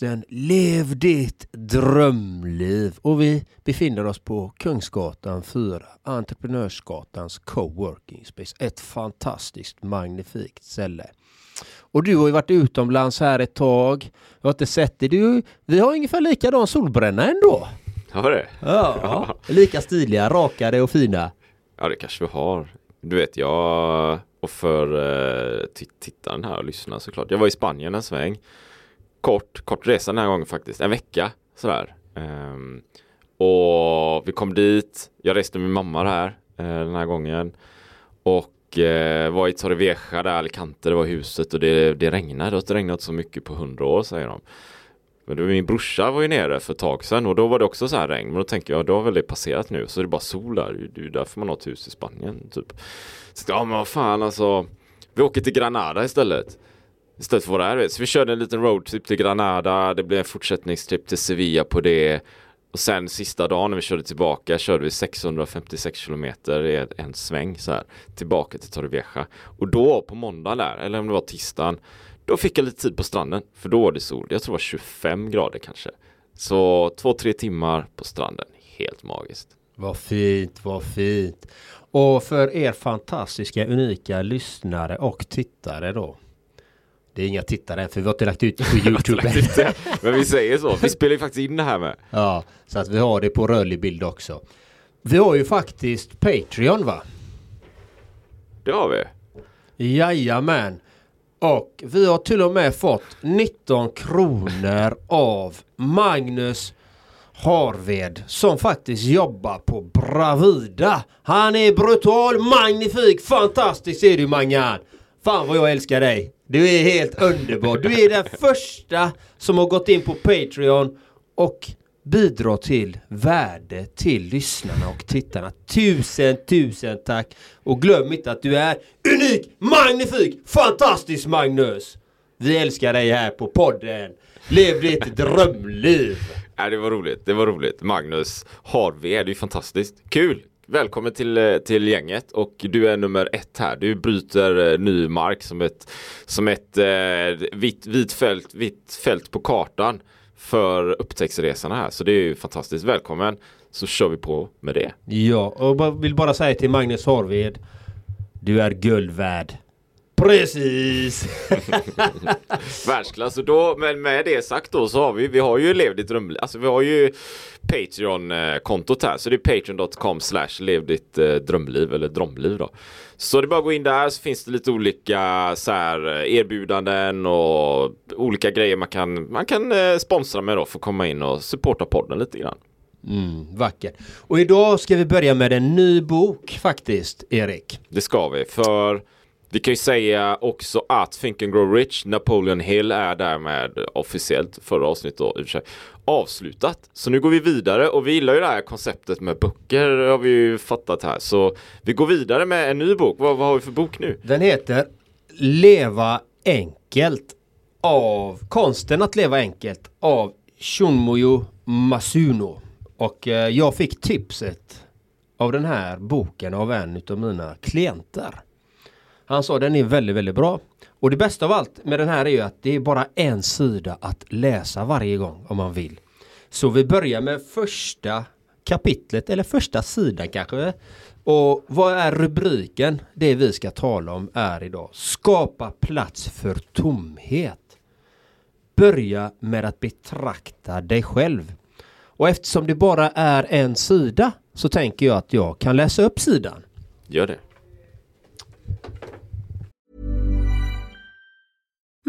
podcasten Lev ditt drömliv och vi befinner oss på Kungsgatan 4, Entreprenörsgatans coworking space. Ett fantastiskt magnifikt ställe. Och du har ju varit utomlands här ett tag. Jag har inte sett dig. Du, vi har ungefär likadan solbränna ändå. Har det? Ja, lika stiliga, rakade och fina. Ja, det kanske vi har. Du vet, jag och för eh, tittaren här och lyssnaren såklart. Jag var i Spanien en sväng. Kort, kort resa den här gången faktiskt. En vecka sådär. Um, och vi kom dit. Jag reste med min mamma här uh, den här gången. Och uh, var i Torrevieja där, Alicante, det var huset och det, det regnade. Det har inte regnat så mycket på hundra år säger de. Men min brorsa var ju nere för ett tag sedan och då var det också så här regn. Men då tänker jag, då har väl det passerat nu. Så är det bara sol där. Det är ju därför man har ett hus i Spanien. Typ. Så ja men vad fan alltså. Vi åker till Granada istället. Istället för våra det. Så vi körde en liten roadtrip till Granada. Det blev en fortsättningstrip till Sevilla på det. Och sen sista dagen när vi körde tillbaka körde vi 656 kilometer i en sväng så här tillbaka till Torrevieja. Och då på måndag där, eller om det var tisdagen, då fick jag lite tid på stranden för då var det sol. Jag tror det var 25 grader kanske. Så två, tre timmar på stranden. Helt magiskt. Vad fint, vad fint. Och för er fantastiska, unika lyssnare och tittare då. Det är inga tittare för vi har inte lagt ut på Youtube. Men vi säger så. Vi spelar ju faktiskt in det här med. Ja, så att vi har det på rörlig bild också. Vi har ju faktiskt Patreon va? Det har vi. Jajamän. Och vi har till och med fått 19 kronor av Magnus Harved som faktiskt jobbar på Bravida. Han är brutal, magnifik, fantastisk är du Mangan. Fan vad jag älskar dig. Du är helt underbar. Du är den första som har gått in på Patreon och bidrar till värde till lyssnarna och tittarna. Tusen, tusen tack! Och glöm inte att du är unik, magnifik, fantastisk Magnus! Vi älskar dig här på podden. Lev ditt drömliv! Ja, det var roligt, det var roligt. Magnus Harvey, det är ju fantastiskt. Kul! Välkommen till, eh, till gänget och du är nummer ett här. Du bryter eh, ny mark som ett, som ett eh, vitt, vit fält, vitt fält på kartan för upptäcktsresorna här. Så det är ju fantastiskt. Välkommen! Så kör vi på med det. Ja, och vill bara säga till Magnus Harved. Du är guld värd. Precis! Världsklass. Och då, men med det sagt då så har vi, vi har ju Lev ditt drömliv. Alltså vi har ju Patreon-kontot här. Så det är patreon.com slash lev ditt eh, drömliv eller drömliv då. Så det är bara att gå in där så finns det lite olika så här, eh, erbjudanden och olika grejer man kan, man kan eh, sponsra med då för att komma in och supporta podden lite grann. Mm, vackert. Och idag ska vi börja med en ny bok faktiskt, Erik. Det ska vi, för vi kan ju säga också att Think and Grow Rich, Napoleon Hill är därmed officiellt förra avsnittet då, sig, avslutat. Så nu går vi vidare och vi gillar ju det här konceptet med böcker har vi ju fattat här. Så vi går vidare med en ny bok. Vad, vad har vi för bok nu? Den heter Leva enkelt av Konsten att leva enkelt av Shunmoyo Masuno. Och eh, jag fick tipset av den här boken av en av mina klienter. Han sa den är väldigt, väldigt bra. Och det bästa av allt med den här är ju att det är bara en sida att läsa varje gång om man vill. Så vi börjar med första kapitlet eller första sidan kanske. Och vad är rubriken? Det vi ska tala om är idag Skapa plats för tomhet. Börja med att betrakta dig själv. Och eftersom det bara är en sida så tänker jag att jag kan läsa upp sidan. Gör det.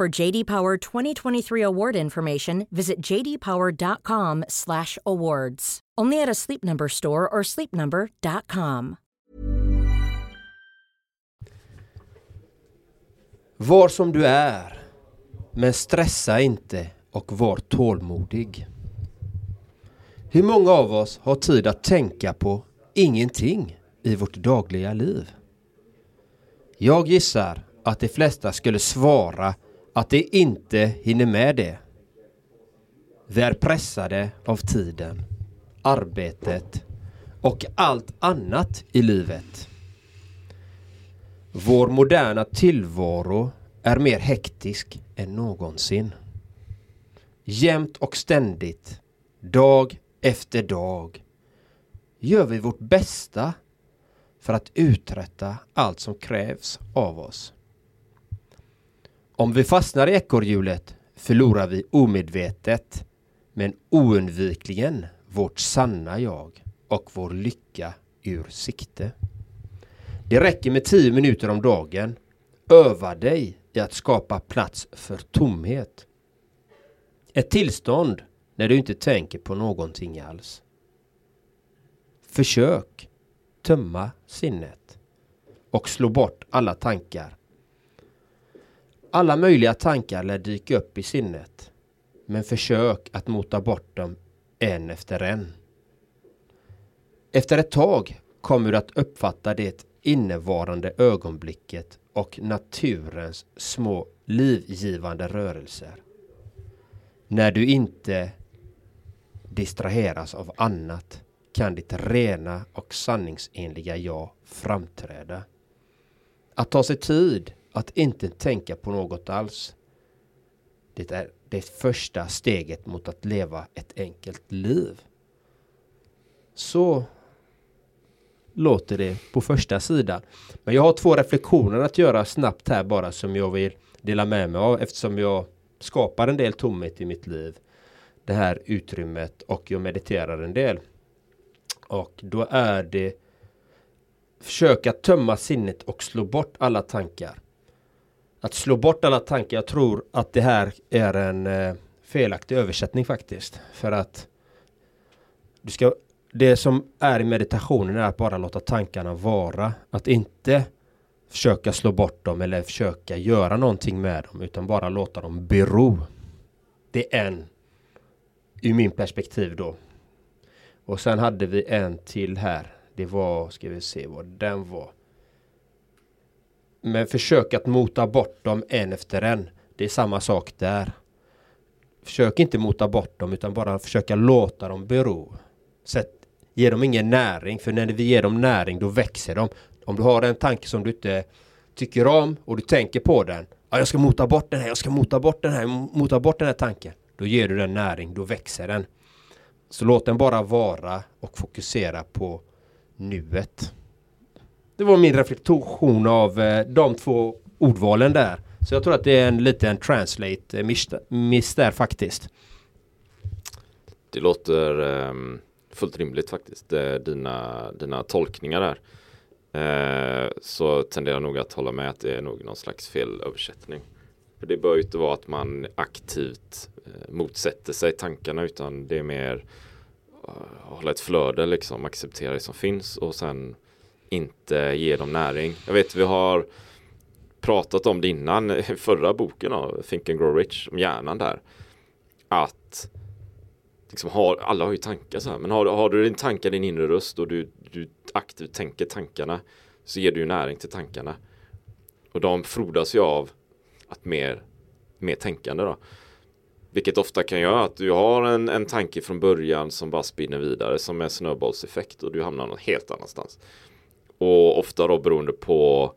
For JD Power 2023 award information, visit jdpower.com/awards. Only at a Sleep Number store or sleepnumber.com. Var som du är, men stressa inte och var tålmodig. Hur många av oss har tid att tänka på ingenting i vårt dagliga liv? Jag gissar att de flesta skulle svara att de inte hinner med det. Vi är pressade av tiden, arbetet och allt annat i livet. Vår moderna tillvaro är mer hektisk än någonsin. Jämt och ständigt, dag efter dag, gör vi vårt bästa för att uträtta allt som krävs av oss. Om vi fastnar i ekorrhjulet förlorar vi omedvetet men oundvikligen vårt sanna jag och vår lycka ur sikte. Det räcker med 10 minuter om dagen. Öva dig i att skapa plats för tomhet. Ett tillstånd när du inte tänker på någonting alls. Försök tömma sinnet och slå bort alla tankar. Alla möjliga tankar lär dyka upp i sinnet. Men försök att mota bort dem en efter en. Efter ett tag kommer du att uppfatta det innevarande ögonblicket och naturens små livgivande rörelser. När du inte distraheras av annat kan ditt rena och sanningsenliga jag framträda. Att ta sig tid att inte tänka på något alls. Det är det första steget mot att leva ett enkelt liv. Så låter det på första sidan. Men jag har två reflektioner att göra snabbt här bara som jag vill dela med mig av eftersom jag skapar en del tomhet i mitt liv. Det här utrymmet och jag mediterar en del. Och då är det försöka tömma sinnet och slå bort alla tankar. Att slå bort alla tankar, jag tror att det här är en eh, felaktig översättning faktiskt. För att du ska, det som är i meditationen är att bara låta tankarna vara. Att inte försöka slå bort dem eller försöka göra någonting med dem utan bara låta dem bero. Det är en ur min perspektiv då. Och sen hade vi en till här. Det var, ska vi se vad den var. Men försök att mota bort dem en efter en. Det är samma sak där. Försök inte mota bort dem utan bara försöka låta dem bero. Sätt, ge dem ingen näring för när vi ger dem näring då växer de. Om du har en tanke som du inte tycker om och du tänker på den. Ja, jag ska mota bort den här, jag ska mota bort den här, mota bort den här tanken. Då ger du den näring, då växer den. Så låt den bara vara och fokusera på nuet. Det var min reflektion av eh, de två ordvalen där. Så jag tror att det är en liten translate eh, miss där faktiskt. Det låter um, fullt rimligt faktiskt. Eh, dina, dina tolkningar där. Eh, så tenderar jag nog att hålla med att det är nog någon slags felöversättning. För det bör ju inte vara att man aktivt eh, motsätter sig tankarna utan det är mer uh, hålla ett flöde liksom, acceptera det som finns och sen inte ge dem näring. Jag vet vi har pratat om det innan förra boken av Think and Grow Rich om hjärnan där. Att liksom har, alla har ju tankar så här, men har, har du din tanke, din inre röst och du, du aktivt tänker tankarna så ger du ju näring till tankarna. Och de frodas ju av att mer, mer tänkande då. Vilket ofta kan göra att du har en, en tanke från början som bara spinner vidare som en snöbollseffekt och du hamnar någon helt annanstans. Och ofta då beroende på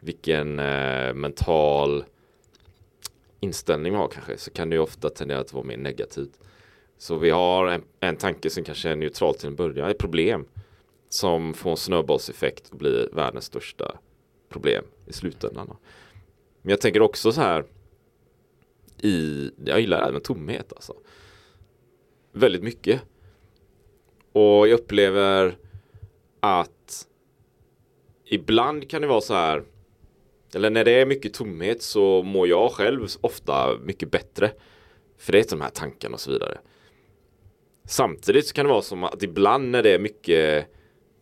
vilken eh, mental inställning man har kanske så kan det ju ofta tendera att vara mer negativt. Så vi har en, en tanke som kanske är neutral till en början, ett problem som får en snöbollseffekt och blir världens största problem i slutändan. Men jag tänker också så här i, jag gillar även tomhet alltså. Väldigt mycket. Och jag upplever att ibland kan det vara så här eller när det är mycket tomhet så mår jag själv ofta mycket bättre. För det är de här tankarna och så vidare. Samtidigt så kan det vara som att ibland när det är mycket,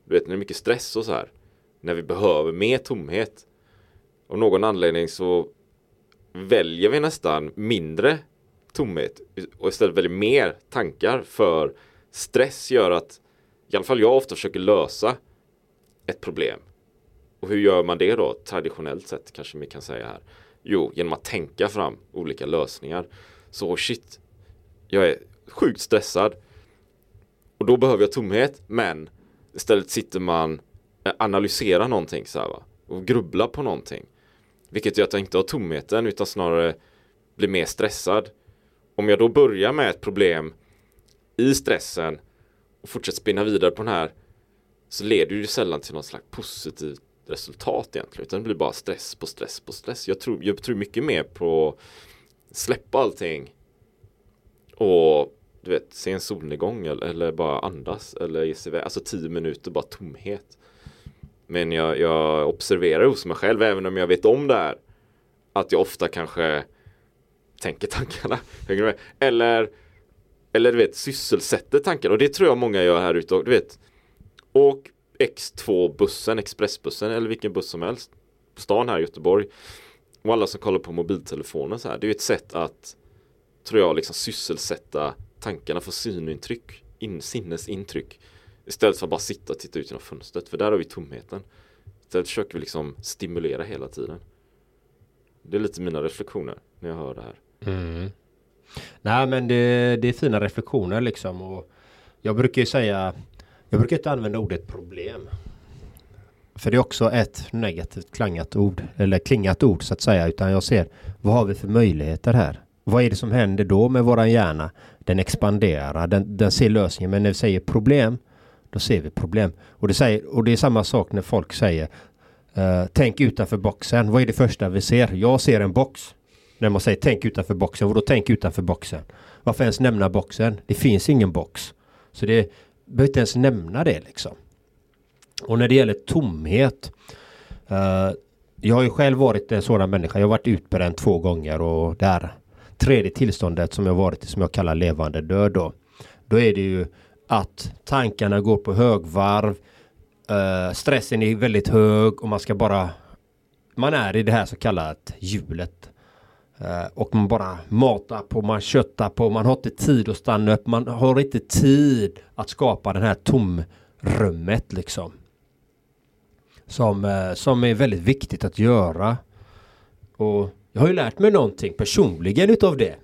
du vet, när det är mycket stress och så här. När vi behöver mer tomhet. Av någon anledning så väljer vi nästan mindre tomhet och istället väljer mer tankar för stress gör att i alla fall jag ofta försöker lösa ett problem. Och hur gör man det då traditionellt sett kanske vi kan säga här? Jo, genom att tänka fram olika lösningar. Så oh shit, jag är sjukt stressad. Och då behöver jag tomhet, men istället sitter man eh, analyserar någonting så här, va? och grubblar på någonting. Vilket gör att jag inte har tomheten utan snarare blir mer stressad. Om jag då börjar med ett problem i stressen och fortsätter spinna vidare på den här så leder det ju sällan till något slags positivt resultat egentligen utan det blir bara stress på stress på stress. Jag tror, jag tror mycket mer på släppa allting och du vet, se en solnedgång eller, eller bara andas eller ge sig iväg. Alltså tio minuter bara tomhet. Men jag, jag observerar hos mig själv, även om jag vet om det här, att jag ofta kanske tänker tankarna. Eller, eller du vet, sysselsätter tankarna. Och det tror jag många gör här ute. Du vet, och X2 bussen, expressbussen eller vilken buss som helst på stan här i Göteborg. Och alla som kollar på mobiltelefonen så här. Det är ju ett sätt att, tror jag, liksom sysselsätta tankarna, få synintryck, in, sinnesintryck. Istället för att bara sitta och titta ut genom fönstret. För där har vi tomheten. Istället försöker vi liksom stimulera hela tiden. Det är lite mina reflektioner när jag hör det här. Mm. Nej men det, det är fina reflektioner liksom. Och jag brukar ju säga jag brukar inte använda ordet problem. För det är också ett negativt klangat ord. Eller klingat ord så att säga. Utan jag ser vad har vi för möjligheter här? Vad är det som händer då med våran hjärna? Den expanderar, den, den ser lösningen. Men när vi säger problem då ser vi problem. Och det, säger, och det är samma sak när folk säger uh, Tänk utanför boxen. Vad är det första vi ser? Jag ser en box. När man säger tänk utanför boxen. Och då tänk utanför boxen. Varför ens nämna boxen? Det finns ingen box. Så det behöver inte ens nämna det liksom. Och när det gäller tomhet. Eh, jag har ju själv varit en sådan människa. Jag har varit utbränd två gånger och där tredje tillståndet som jag varit i som jag kallar levande död då. Då är det ju att tankarna går på högvarv. Eh, stressen är väldigt hög och man ska bara man är i det här så kallat hjulet. Uh, och man bara matar på, man köttar på, man har inte tid att stanna upp, man har inte tid att skapa det här tomrummet liksom. Som, uh, som är väldigt viktigt att göra. Och jag har ju lärt mig någonting personligen utav det.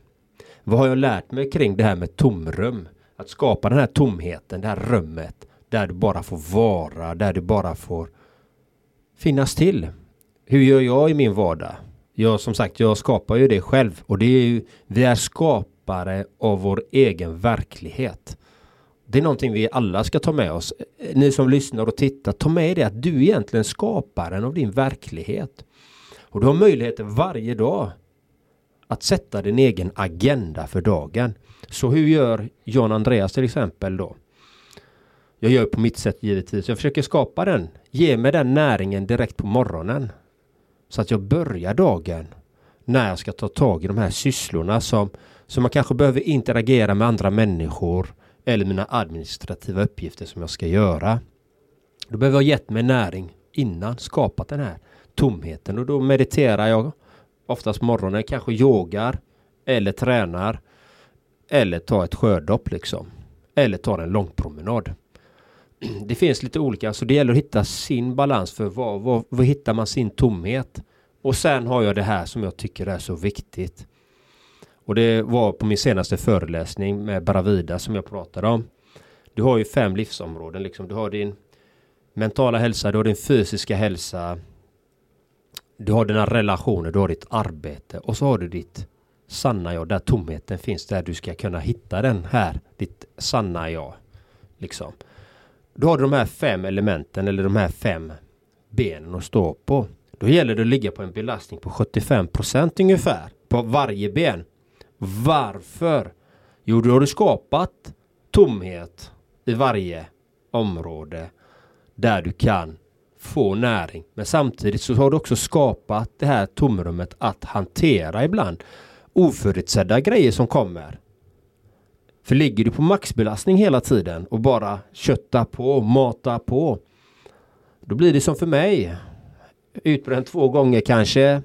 Vad har jag lärt mig kring det här med tomrum? Att skapa den här tomheten, det här rummet. Där du bara får vara, där du bara får finnas till. Hur gör jag i min vardag? Jag som sagt, jag skapar ju det själv. Och det är ju, vi är skapare av vår egen verklighet. Det är någonting vi alla ska ta med oss. Ni som lyssnar och tittar, ta med det att du är egentligen skaparen av din verklighet. Och du har möjligheter varje dag att sätta din egen agenda för dagen. Så hur gör John Andreas till exempel då? Jag gör på mitt sätt givetvis. Jag försöker skapa den. Ge mig den näringen direkt på morgonen. Så att jag börjar dagen när jag ska ta tag i de här sysslorna som, som man kanske behöver interagera med andra människor eller mina administrativa uppgifter som jag ska göra. Då behöver jag gett mig näring innan, skapat den här tomheten och då mediterar jag oftast morgonen, kanske yogar eller tränar eller tar ett sjödopp liksom. Eller tar en lång promenad. Det finns lite olika, så det gäller att hitta sin balans för var, var, var hittar man sin tomhet. Och sen har jag det här som jag tycker är så viktigt. Och det var på min senaste föreläsning med Bravida som jag pratade om. Du har ju fem livsområden liksom. Du har din mentala hälsa, du har din fysiska hälsa. Du har dina relationer, du har ditt arbete och så har du ditt sanna jag, där tomheten finns, där du ska kunna hitta den här, ditt sanna jag. Liksom. Då har du de här fem elementen eller de här fem benen att stå på. Då gäller det att ligga på en belastning på 75% ungefär på varje ben. Varför? Jo, då har du skapat tomhet i varje område där du kan få näring. Men samtidigt så har du också skapat det här tomrummet att hantera ibland oförutsedda grejer som kommer. För ligger du på maxbelastning hela tiden och bara köttar på, matar på. Då blir det som för mig. Utbränd två gånger kanske.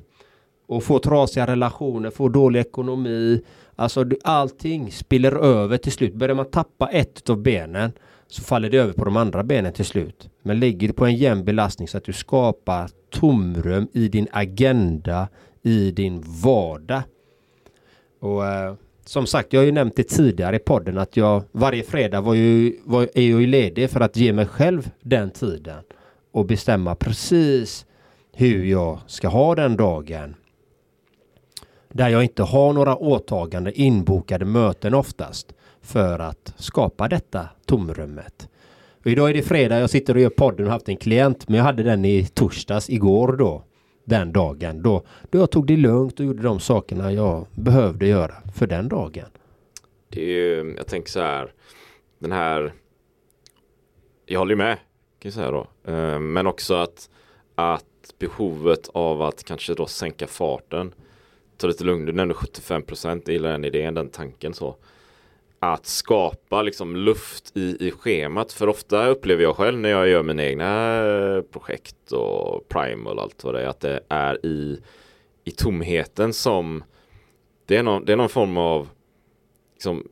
Och få trasiga relationer, få dålig ekonomi. Alltså allting spiller över till slut. Börjar man tappa ett av benen så faller det över på de andra benen till slut. Men ligger du på en jämn belastning så att du skapar tomrum i din agenda, i din vardag. Och eh, som sagt, jag har ju nämnt det tidigare i podden att jag varje fredag var ju, var, är jag ju ledig för att ge mig själv den tiden och bestämma precis hur jag ska ha den dagen. Där jag inte har några åtaganden, inbokade möten oftast för att skapa detta tomrummet. Och idag är det fredag, jag sitter och gör podden och har haft en klient men jag hade den i torsdags igår då den dagen. Då, då jag tog det lugnt och gjorde de sakerna jag behövde göra för den dagen. Det är ju, jag tänker så här, den här, jag håller med, kan jag säga då, eh, men också att, att behovet av att kanske då sänka farten, ta lite lugnt, du nämnde 75 procent, jag gillar den idén, den tanken så att skapa liksom luft i, i schemat. För ofta upplever jag själv när jag gör mina egna eh, projekt och primal och allt vad det är. Att det är i, i tomheten som det är, någon, det är någon form av liksom,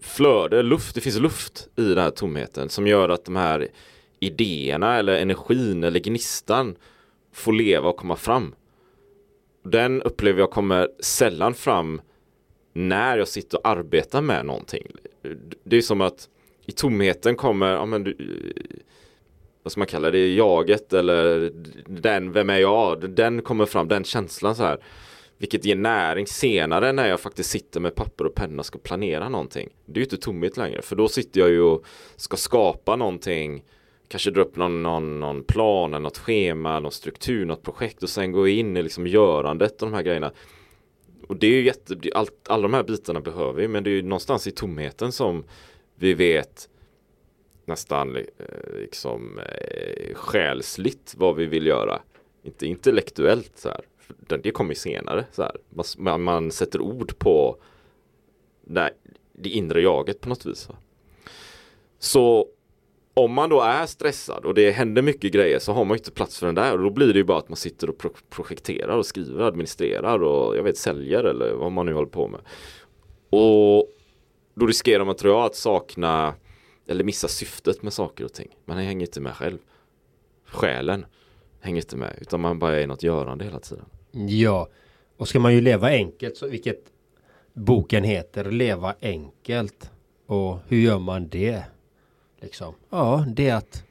flöde, luft. Det finns luft i den här tomheten som gör att de här idéerna eller energin eller gnistan får leva och komma fram. Den upplever jag kommer sällan fram när jag sitter och arbetar med någonting. Det är som att i tomheten kommer, ja men du, vad ska man kalla det, jaget eller den, vem är jag? Den kommer fram, den känslan så här. Vilket ger näring senare när jag faktiskt sitter med papper och penna och ska planera någonting. Det är ju inte tomhet längre, för då sitter jag ju och ska skapa någonting Kanske dra upp någon, någon, någon plan, något schema, någon struktur, något projekt och sen gå in i liksom görandet av de här grejerna och det är ju jätte, allt, alla de här bitarna behöver vi men det är ju någonstans i tomheten som vi vet nästan eh, liksom eh, själsligt vad vi vill göra. Inte intellektuellt så här. Det kommer senare så här. Man, man sätter ord på det, det inre jaget på något vis. Så om man då är stressad och det händer mycket grejer så har man inte plats för den där och då blir det ju bara att man sitter och pro projekterar och skriver och administrerar och jag vet säljer eller vad man nu håller på med. Och då riskerar man tror jag att sakna eller missa syftet med saker och ting. Man hänger inte med själv. Själen hänger inte med utan man bara är i något görande hela tiden. Ja, och ska man ju leva enkelt så vilket boken heter Leva enkelt. Och hur gör man det? Liksom. Ja, det är att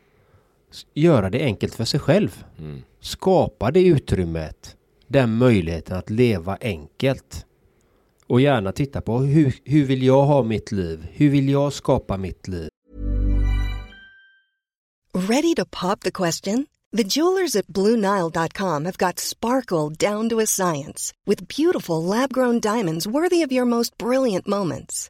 göra det enkelt för sig själv. Mm. Skapa det utrymmet. Den möjligheten att leva enkelt. Och gärna titta på hur, hur vill jag ha mitt liv? Hur vill jag skapa mitt liv? Ready to pop the question? The jewelers at BlueNile.com have got sparkle down to a science with beautiful lab-grown diamonds worthy of your most brilliant moments.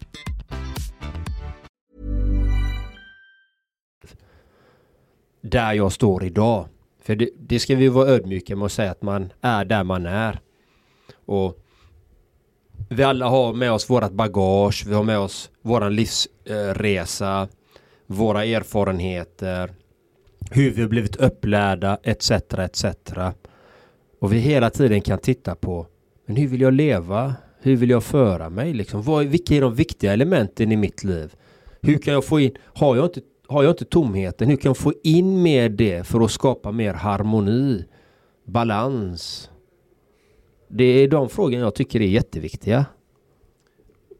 Där jag står idag. För det, det ska vi vara ödmjuka med att säga att man är där man är. Och vi alla har med oss vårat bagage, vi har med oss våran livsresa, våra erfarenheter, hur vi har blivit upplärda etc. etc. Och vi hela tiden kan titta på men hur vill jag leva? Hur vill jag föra mig? Liksom, vad, vilka är de viktiga elementen i mitt liv? Hur kan jag få in, har jag inte, har jag inte tomheten, hur kan jag få in mer det för att skapa mer harmoni, balans? Det är de frågorna jag tycker är jätteviktiga.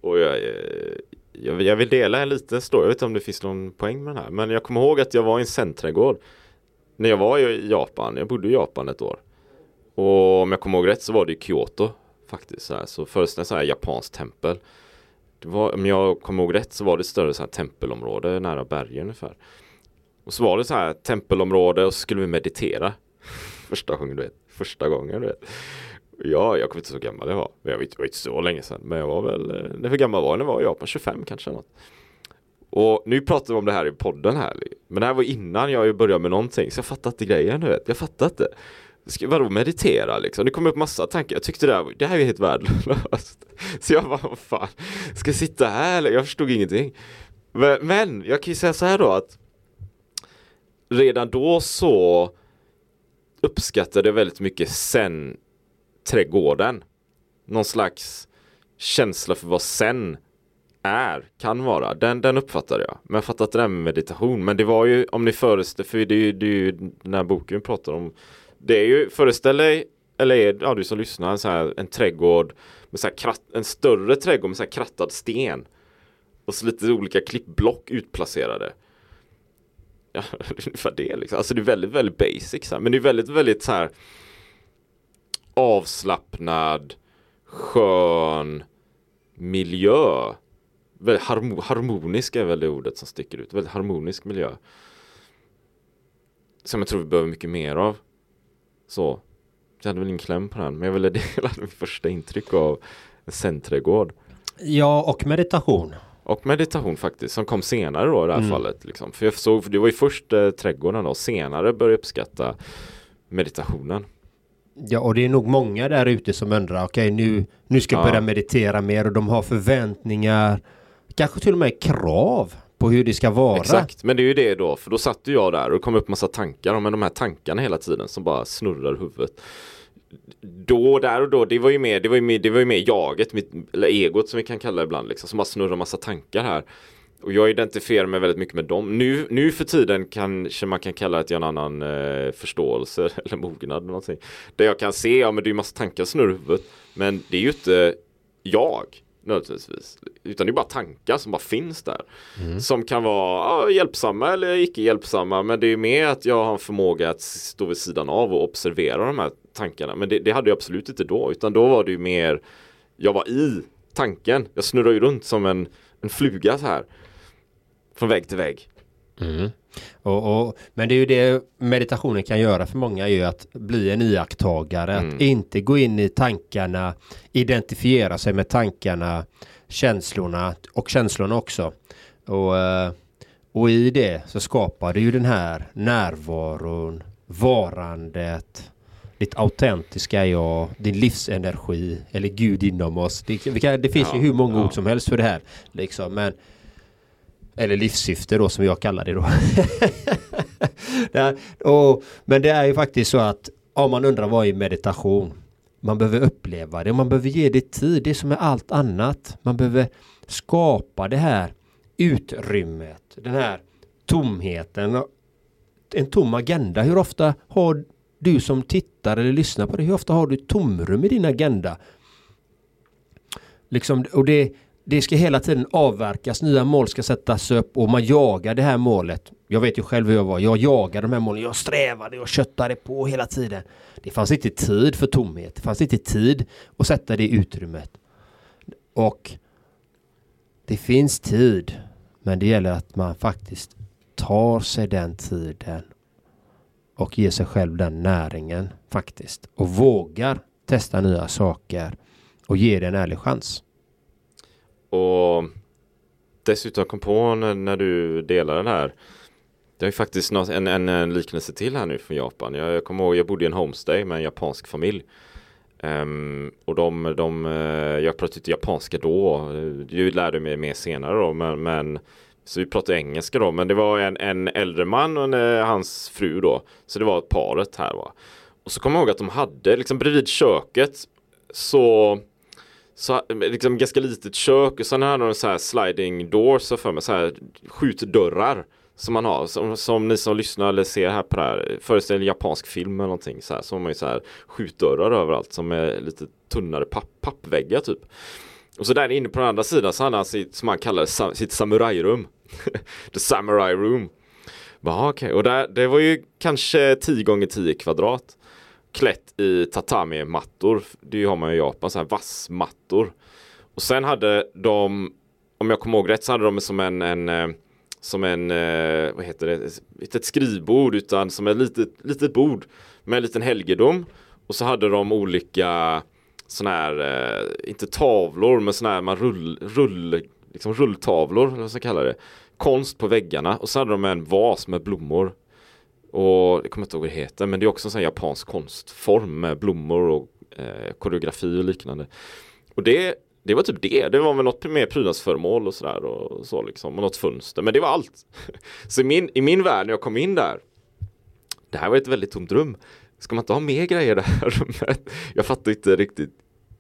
Och jag, eh, jag, jag vill dela en liten story, jag vet inte om det finns någon poäng med den här. Men jag kommer ihåg att jag var i en centrumträdgård när jag var i Japan. Jag bodde i Japan ett år. Och om jag kommer ihåg rätt så var det i Kyoto faktiskt. Så, här. så först en sån här japanskt tempel. Det var, om jag kommer ihåg rätt så var det ett större så här tempelområde nära bergen ungefär. Och så var det så här tempelområde och så skulle vi meditera. Första gången du vet. Första gången du vet. Ja, jag kommer inte så gammal jag var. Jag var inte, så länge sedan. Men jag var väl, eh, hur gammal var jag jag var i Japan? 25 kanske något. Och nu pratar vi om det här i podden här. Men det här var innan jag började med någonting. Så jag fattade inte grejen du vet. Jag fattade inte. Ska, vadå meditera liksom? Det kom upp massa tankar. Jag tyckte det här, det här är helt värdelöst. Så jag bara, vad fan. Ska jag sitta här? Jag förstod ingenting. Men, men jag kan ju säga så här då att redan då så uppskattade jag väldigt mycket sen trädgården. Någon slags känsla för vad sen är, kan vara. Den, den uppfattade jag. Men jag fattade inte det här med meditation. Men det var ju, om ni föreställer, för det är ju, det är ju den här boken vi pratar om. Det är ju, föreställ dig, eller är, ja, du som lyssnar, en så här, en trädgård med så här kratt, en större trädgård med så här krattad sten. Och så lite olika klippblock utplacerade. Ja, ungefär det liksom. Alltså det är väldigt, väldigt basic så här. Men det är väldigt, väldigt så här avslappnad, skön miljö. Väldigt harmonisk är väl det ordet som sticker ut. Väldigt harmonisk miljö. Som jag tror vi behöver mycket mer av. Så. Jag hade väl ingen kläm på den, men jag ville dela mitt första intryck av en centrädgård. Ja, och meditation. Och meditation faktiskt, som kom senare då i det här mm. fallet. Liksom. För jag såg, för det var ju först eh, trädgården då, senare började jag uppskatta meditationen. Ja, och det är nog många där ute som undrar, okej okay, nu, nu ska jag börja meditera mer och de har förväntningar, kanske till och med krav på hur det ska vara. Exakt, men det är ju det då, för då satt ju jag där och kom upp massa tankar, men de här tankarna hela tiden som bara snurrar i huvudet. Då, där och då, det var ju mer, det var ju mer, det var ju mer jaget, mitt, eller egot som vi kan kalla det ibland, liksom, som bara snurrar massa tankar här. Och jag identifierar mig väldigt mycket med dem. Nu, nu för tiden kanske man kan kalla det att jag har en annan eh, förståelse eller mognad. Eller någonting. Där jag kan se, ja men det är ju massa tankar som i huvudet. Men det är ju inte jag nödvändigtvis. Utan det är bara tankar som bara finns där. Mm. Som kan vara ja, hjälpsamma eller icke hjälpsamma. Men det är mer att jag har en förmåga att stå vid sidan av och observera de här tankarna. Men det, det hade jag absolut inte då. Utan då var det ju mer, jag var i tanken. Jag snurrar ju runt som en, en fluga så här. Från vägg till vägg. Mm. Och, och, men det är ju det meditationen kan göra för många är ju att bli en iakttagare. Mm. Att inte gå in i tankarna, identifiera sig med tankarna, känslorna och känslorna också. Och, eh, och i det så skapar det ju den här närvaron, varandet, ditt autentiska jag, din livsenergi eller Gud inom oss. Det, kan, det finns ja, ju hur många ja. ord som helst för det här. Liksom. Men eller livssyfte då som jag kallar det då. det och, men det är ju faktiskt så att om man undrar vad är meditation? Man behöver uppleva det, man behöver ge det tid, det som är allt annat. Man behöver skapa det här utrymmet, den här tomheten. En tom agenda. Hur ofta har du som tittar eller lyssnar på det, hur ofta har du tomrum i din agenda? Liksom, och det, det ska hela tiden avverkas, nya mål ska sättas upp och man jagar det här målet. Jag vet ju själv hur jag var. Jag jagade de här målen. Jag strävade och köttade på hela tiden. Det fanns inte tid för tomhet. Det fanns inte tid att sätta det utrymmet. Och det finns tid. Men det gäller att man faktiskt tar sig den tiden och ger sig själv den näringen faktiskt. Och vågar testa nya saker och ge det en ärlig chans. Och dessutom kom på när, när du delade den här det är faktiskt något, en, en, en, liknelse till här nu från Japan. Jag, jag kommer ihåg, jag bodde i en homestay med en japansk familj. Um, och de, de, eh, jag pratade inte japanska då. Jag lärde mig mer senare då. Men, men, så vi pratade engelska då. Men det var en, en äldre man och en, eh, hans fru då. Så det var paret här va. Och så kommer jag ihåg att de hade liksom bredvid köket så så liksom ganska litet kök och sen hade de så här sliding doors för mig, så här skjutdörrar som man har, som, som ni som lyssnar eller ser här på det här, föreställer en japansk film eller någonting så här, så har man ju så här skjutdörrar överallt som är lite tunnare papp, pappväggar typ. Och så där inne på den andra sidan så hade han sitt, som han kallar sitt samurajrum. The samurai room. Bara, okay. Och där, det var ju kanske 10 gånger 10 kvadrat. Klätt i tatami-mattor. Det har man ju i Japan, så här vassmattor. Och sen hade de, om jag kommer ihåg rätt, så hade de som en, en eh, som en, eh, vad heter det, inte ett skrivbord utan som ett litet, litet bord med en liten helgedom. Och så hade de olika sådana här, eh, inte tavlor, men sådana här man rull, rull, liksom rulltavlor, eller vad man ska kalla det. Konst på väggarna och så hade de en vas med blommor. Och jag kommer inte ihåg vad det heter, men det är också en sån japansk konstform med blommor och eh, koreografi och liknande. Och det det var typ det. Det var väl något mer prydnadsföremål och sådär och så liksom. Och något fönster. Men det var allt. Så i min, i min värld när jag kom in där. Det här var ett väldigt tomt rum. Ska man inte ha mer grejer i det här rummet? Jag fattar inte riktigt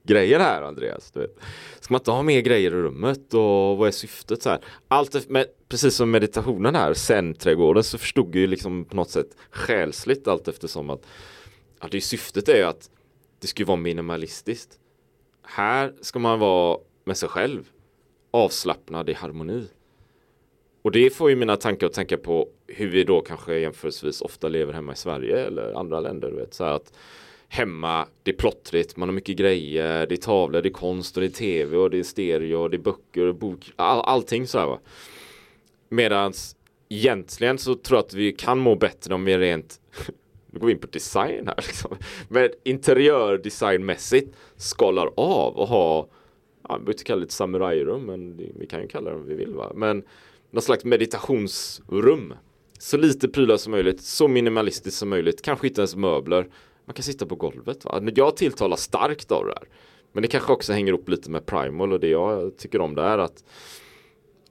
grejen här Andreas. Du vet. Ska man inte ha mer grejer i rummet och vad är syftet så här? Allt men precis som meditationen här, sen-trädgården så förstod jag ju liksom på något sätt själsligt allt eftersom att att det syftet är ju att det ska vara minimalistiskt. Här ska man vara med sig själv. Avslappnad i harmoni. Och det får ju mina tankar att tänka på hur vi då kanske jämförelsevis ofta lever hemma i Sverige eller andra länder. Du vet, så att hemma, det är plottrigt, man har mycket grejer, det är tavlor, det är konst och det är tv och det är stereo och det är böcker och bok, all, allting så här va. Medans egentligen så tror jag att vi kan må bättre om vi rent nu går vi in på design här liksom. Men interiördesignmässigt skalar av och ha ja, vi inte kalla det ett samurajrum men vi kan ju kalla det om vi vill va. Men något slags meditationsrum. Så lite prylar som möjligt, så minimalistiskt som möjligt, kanske inte ens möbler. Man kan sitta på golvet va. Jag tilltalar starkt av det här. Men det kanske också hänger upp lite med primal och det jag tycker om det är att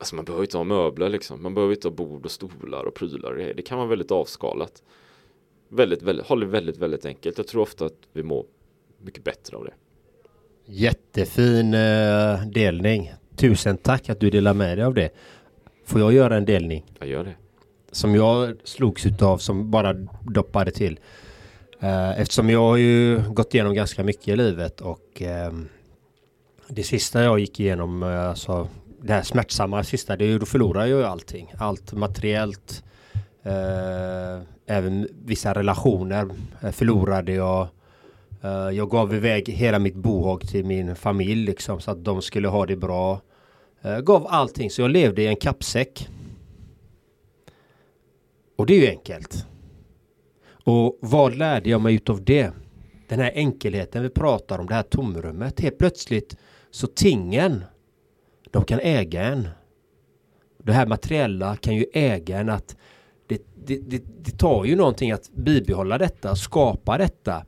Alltså man behöver inte ha möbler liksom. Man behöver inte ha bord och stolar och prylar. Det kan vara väldigt avskalat väldigt, väldigt, håller väldigt, väldigt enkelt. Jag tror ofta att vi mår mycket bättre av det. Jättefin uh, delning. Tusen tack att du delar med dig av det. Får jag göra en delning? Jag gör det. Som jag slogs utav som bara doppade till. Uh, eftersom jag har ju gått igenom ganska mycket i livet och uh, det sista jag gick igenom, alltså det här smärtsamma sista, det är ju då förlorar jag ju allting. Allt materiellt, Eh, även vissa relationer eh, förlorade jag. Eh, jag gav iväg hela mitt bohag till min familj liksom så att de skulle ha det bra. Eh, gav allting så jag levde i en kappsäck. Och det är ju enkelt. Och vad lärde jag mig utav det? Den här enkelheten vi pratar om, det här tomrummet. Helt plötsligt så tingen, de kan äga en. Det här materiella kan ju äga en att det, det, det, det tar ju någonting att bibehålla detta, skapa detta.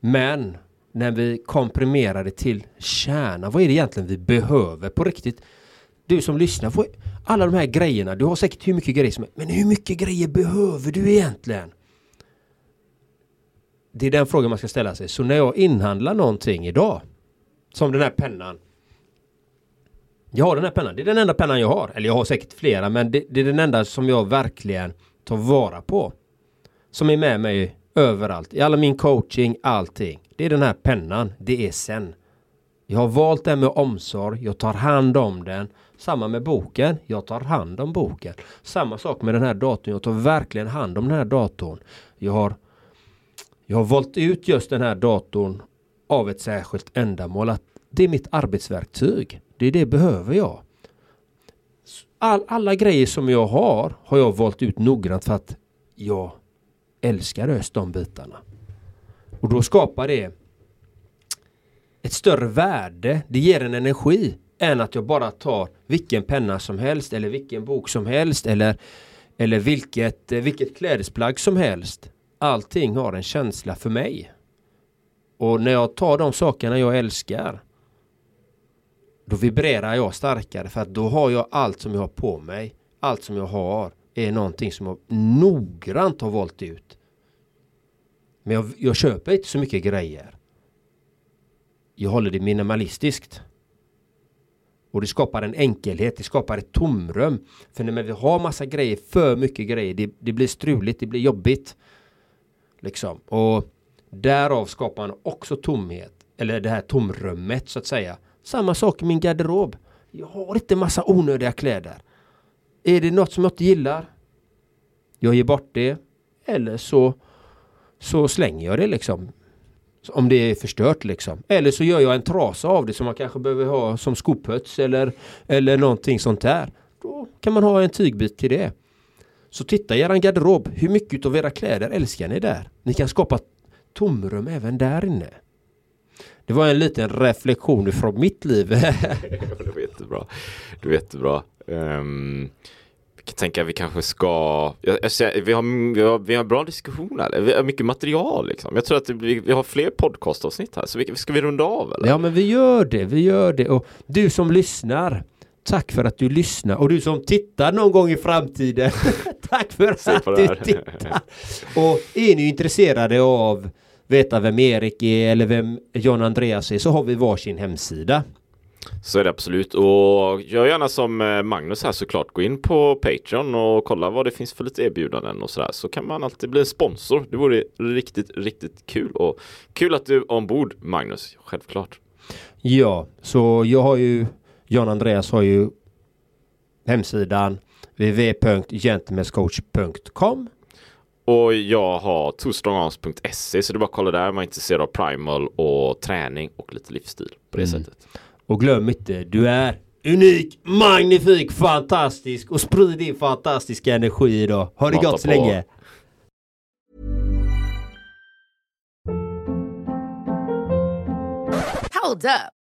Men när vi komprimerar det till kärnan, vad är det egentligen vi behöver på riktigt? Du som lyssnar, alla de här grejerna, du har säkert hur mycket grejer som helst, men hur mycket grejer behöver du egentligen? Det är den frågan man ska ställa sig. Så när jag inhandlar någonting idag, som den här pennan. Jag har den här pennan, det är den enda pennan jag har. Eller jag har säkert flera, men det, det är den enda som jag verkligen tar vara på. Som är med mig överallt. I alla min coaching, allting. Det är den här pennan. Det är sen. Jag har valt den med omsorg. Jag tar hand om den. Samma med boken. Jag tar hand om boken. Samma sak med den här datorn. Jag tar verkligen hand om den här datorn. Jag har, jag har valt ut just den här datorn av ett särskilt ändamål. Att det är mitt arbetsverktyg. Det är det behöver jag all, alla grejer som jag har har jag valt ut noggrant för att jag älskar just de bitarna. Och då skapar det ett större värde. Det ger en energi än att jag bara tar vilken penna som helst eller vilken bok som helst eller, eller vilket, vilket klädesplagg som helst. Allting har en känsla för mig. Och när jag tar de sakerna jag älskar då vibrerar jag starkare för att då har jag allt som jag har på mig. Allt som jag har är någonting som jag noggrant har valt ut. Men jag, jag köper inte så mycket grejer. Jag håller det minimalistiskt. Och det skapar en enkelhet, det skapar ett tomrum. För när vi har massa grejer, för mycket grejer, det, det blir struligt, det blir jobbigt. Liksom. Och därav skapar man också tomhet. Eller det här tomrummet så att säga. Samma sak i min garderob. Jag har inte massa onödiga kläder. Är det något som jag inte gillar? Jag ger bort det. Eller så, så slänger jag det liksom. Om det är förstört liksom. Eller så gör jag en trasa av det som man kanske behöver ha som skoputs eller, eller någonting sånt där. Då kan man ha en tygbit till det. Så titta i er garderob. Hur mycket av era kläder älskar ni där? Ni kan skapa tomrum även där inne. Det var en liten reflektion från mitt liv. det var jättebra. Det var jättebra. Um, vi kan tänka att vi kanske ska, jag, jag säger, vi, har, vi, har, vi har bra diskussioner, vi har mycket material liksom. Jag tror att vi, vi har fler podcastavsnitt här, så vi, ska vi runda av eller? Ja men vi gör det, vi gör det. Och du som lyssnar, tack för att du lyssnar. Och du som tittar någon gång i framtiden, tack för att du tittar. Och är ni intresserade av veta vem Erik är eller vem John Andreas är så har vi varsin hemsida. Så är det absolut och gör gärna som eh, Magnus här såklart. Gå in på Patreon och kolla vad det finns för lite erbjudanden och sådär. Så kan man alltid bli en sponsor. Det vore riktigt, riktigt kul och kul att du är ombord Magnus, självklart. Ja, så jag har ju John Andreas har ju hemsidan www.gentlemenscoach.com och jag har twostrongarms.se så det är bara att kolla där om man är intresserad av primal och träning och lite livsstil på det mm. sättet. Och glöm inte, du är unik, magnifik, fantastisk och sprid din fantastiska energi idag. Ha det Mata gott så på. länge. Hold up.